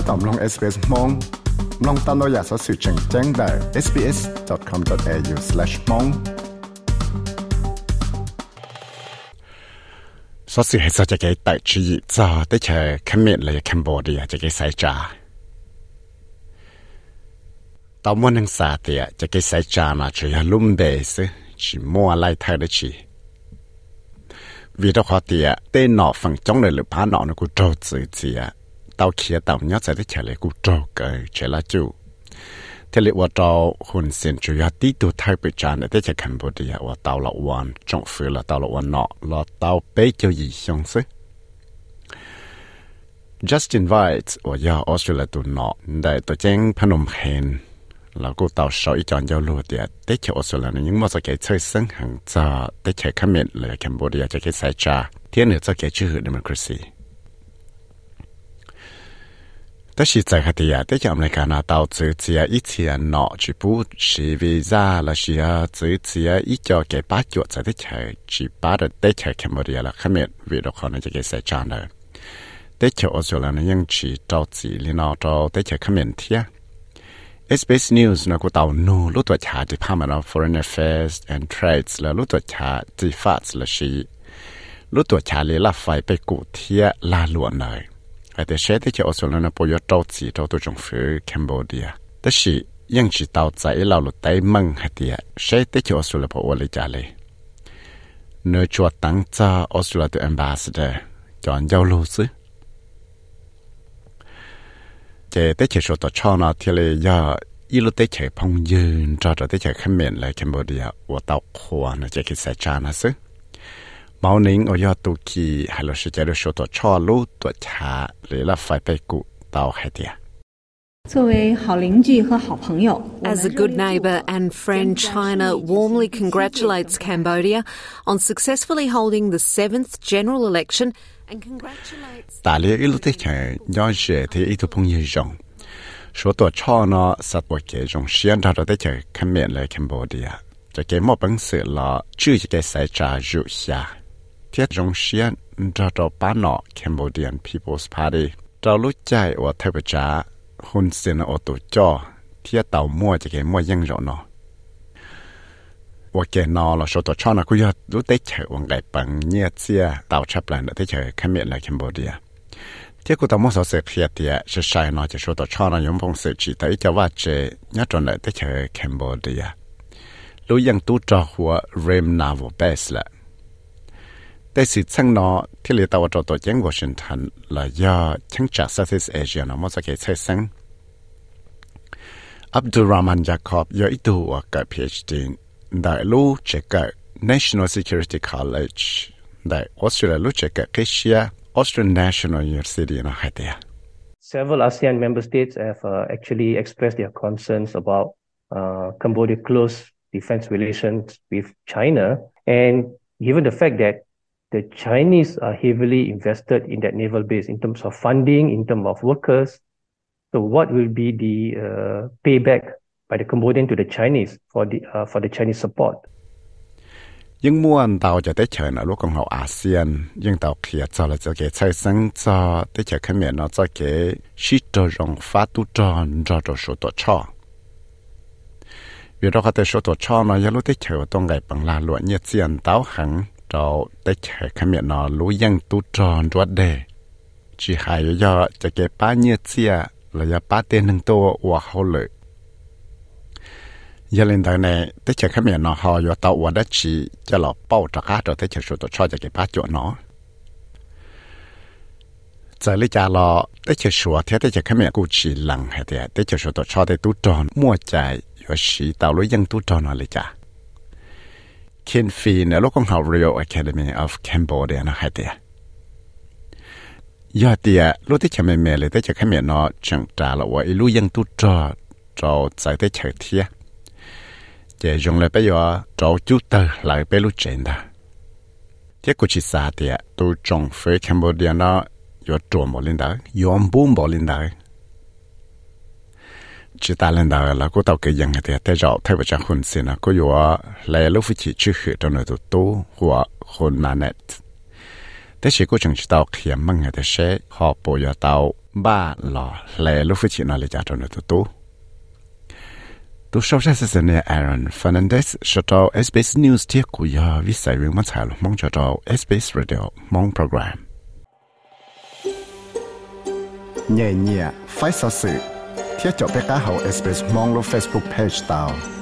ถ้าตอมลง SBS มองลองตามเราอยากสอสื่อแจ้งแจ้งได้ sbs.com.au/mong สอสื่อให้สอจะเกิดแต่ชีวิตจอได้เจอเขมรเลยคัมโบเดียจะเกิดใส่จาตอนวันหนึ่งสาเตียจะเกิดใส่จามาจะยาลุ่มเบสchỉ mua lại thay được chỉ vì đó họ tiệt tên nọ phần trong này là phá nọ nó cũng trâu tự gì à tao kia tao nhớ sẽ đi trả lại cũng trâu cái chế là chủ thế liệu trâu hồn xin chủ yếu tí tu thay bị tàu kia tàu nhát sẽ chạy lại cụ trâu cái chạy là chủ thế là ว่าเราหุ่นเสียนจุยตีตัวไทยไปจานแต่จะคัมพูชีว่าเตาละวันจงฟื้นละเตาละวันเนาะละเตาเป๊ะเจียวยี่ชงซึ Justin White ว่ายาออสเตรเลียตัวเนาะได้ตัวแจ้งพนมเฮนแล้วก็เตาชอยจอนยาลัวเดียแต่เชียวออสเตรเลียยังมั่วสเกตเชยซึ่งหังจะแต่เชียคเมนเลยคัมพูชีจะเกตใส่จาเที่ยนเหนือจะเกตชื่อเดโมคราซี ชที่จะออสเตรเลียนะปอยเจ้าจีเจ้าตัวจงฟื้นแคนเบเดียแต่สิยังจีเตาใจเราหลุดไตมึงฮะเดียเชที่จะออสเตรเลียพอวันเลยจ่าเลย ai te sẽ thế cho ở xuống là bây giờ trâu chỉ trâu tôi trồng phía Cambodia tất sĩ những chỉ tàu chạy lao lụt tay măng hay thì sẽ thế cho ở xuống là bộ giờ lại trả lại nơi chùa tăng cho ở xuống là tụi ambassador chọn giao lưu xứ chế tế chế số tôi cho nó thì là giờ ít lúc tế phong dương cho cho tế chế khăn miệng lại Cambodia và tàu khoa nó chế cái xe cha nó 毛宁，我要读起，还有时间的说到岔路多茶，来了发白骨到海底。As a good neighbor and friend, China warmly congratulates Cambodia on successfully holding the seventh general election and congratulates. thiết rong xiên cho cho bá nọ Cambodian People's Party. Trao lúc chạy ở thay bởi trả, hôn xin ở tổ cho, thiết tàu mua cho cái mua dân rồi nọ. Và cái nọ là số tổ cho nó cứ giọt lúc tế chạy ở ngày bằng nhẹ chia tàu chấp lại nữa tế chạy khám miệng là Cambodia. Thiết cụ tàu mua số sự khía tìa, sẽ sai nó cho số tổ cho nó giống phong sự chỉ thấy cho và chế nhá tròn lại tế chạy Cambodia. Lúc dân tu cho của Rem Naval Base lại. แต่สิช่างนอที่เลยตาวจตัวเจงวอชิงตันละยาช่างจาก Southeast Asia นะมันจะเกิดใช้สังอับดุลรามันยาคอบยาอิตูว่ากับ PhD ได้รู้เจกับ National Security College ได้ออสเตรเลียรู้เจกับเคเชีย Australian National University นะฮะเดีย Several ASEAN member states have uh, actually expressed their concerns about uh, Cambodia close defense relations with China and given the fact that the Chinese are heavily invested in that naval base in terms of funding, in terms of workers. So what will be the uh, payback by the Cambodian to the Chinese for the uh, for the Chinese support? nhưng muốn tàu cho tới chợ nó lúc còn hậu ASEAN nhưng tàu kia cho là cho cái chơi sáng cho tới chợ khăn miệng nó cho cái sĩ trò rộng phá tu trò rò rò số cho vì đó có thể số tổ cho nó giá lúc tới chợ tôi ngày bằng là luận như tiền tàu hẳn trâu tới chạy cái miệng nó lú dân tu tròn ruột đề chỉ hai giờ cho cái ba nhiệt xia à, là giờ ba tên nâng tô và hậu lợi giờ lên đời này, tới chạy cái miệng nó, họ giờ tàu và đất chỉ cho lọ bao trạc cá rồi tới chạy số tàu cho cho cái ba chỗ nó. Giờ lấy cha lọ, tới chạy số thế tới chạy cái miệng cụ chỉ lằng hay thế, tới chạy số tàu cho tới tu tròn, mua chạy giờ chỉ tàu lú dân tu tròn nó lấy cha kin Phi na lúc con học Royal Academy of Cambodia na hatia ya tia lo lúc chame me le te cha tới chậm mẹ nó chẳng trả là vậy lúc dân tu tra trò zai tới chậm thiệt. Để jong lại bây giờ trò chú ta lại bây lu chen da che ku chi sa tia tu chong fe Cambodia nó có tro mo lên đó, có bum bo lên đó chỉ ta lên đầu là cô tàu cái dân thì ta rõ thay vào trang hồn xin là cô yếu là lúc phải chỉ chưa hiểu trong nội tụ tu của hồn mà thế chỉ cô chẳng chỉ tàu khi măng người ta sẽ họ bồi giờ tàu ba lò là lúc phải chỉ nói là trả trong nội tụ tu tu sau sẽ sẽ xin Aaron Fernandez cho tàu SBS News tiếc của giờ viết sai việc mất tài lúc mong cho tàu SBS Radio mong program. Nhẹ nhẹ, phải sao sự ที่จะไปก้าเฮาเอสเปมองลง Facebook Page ตาว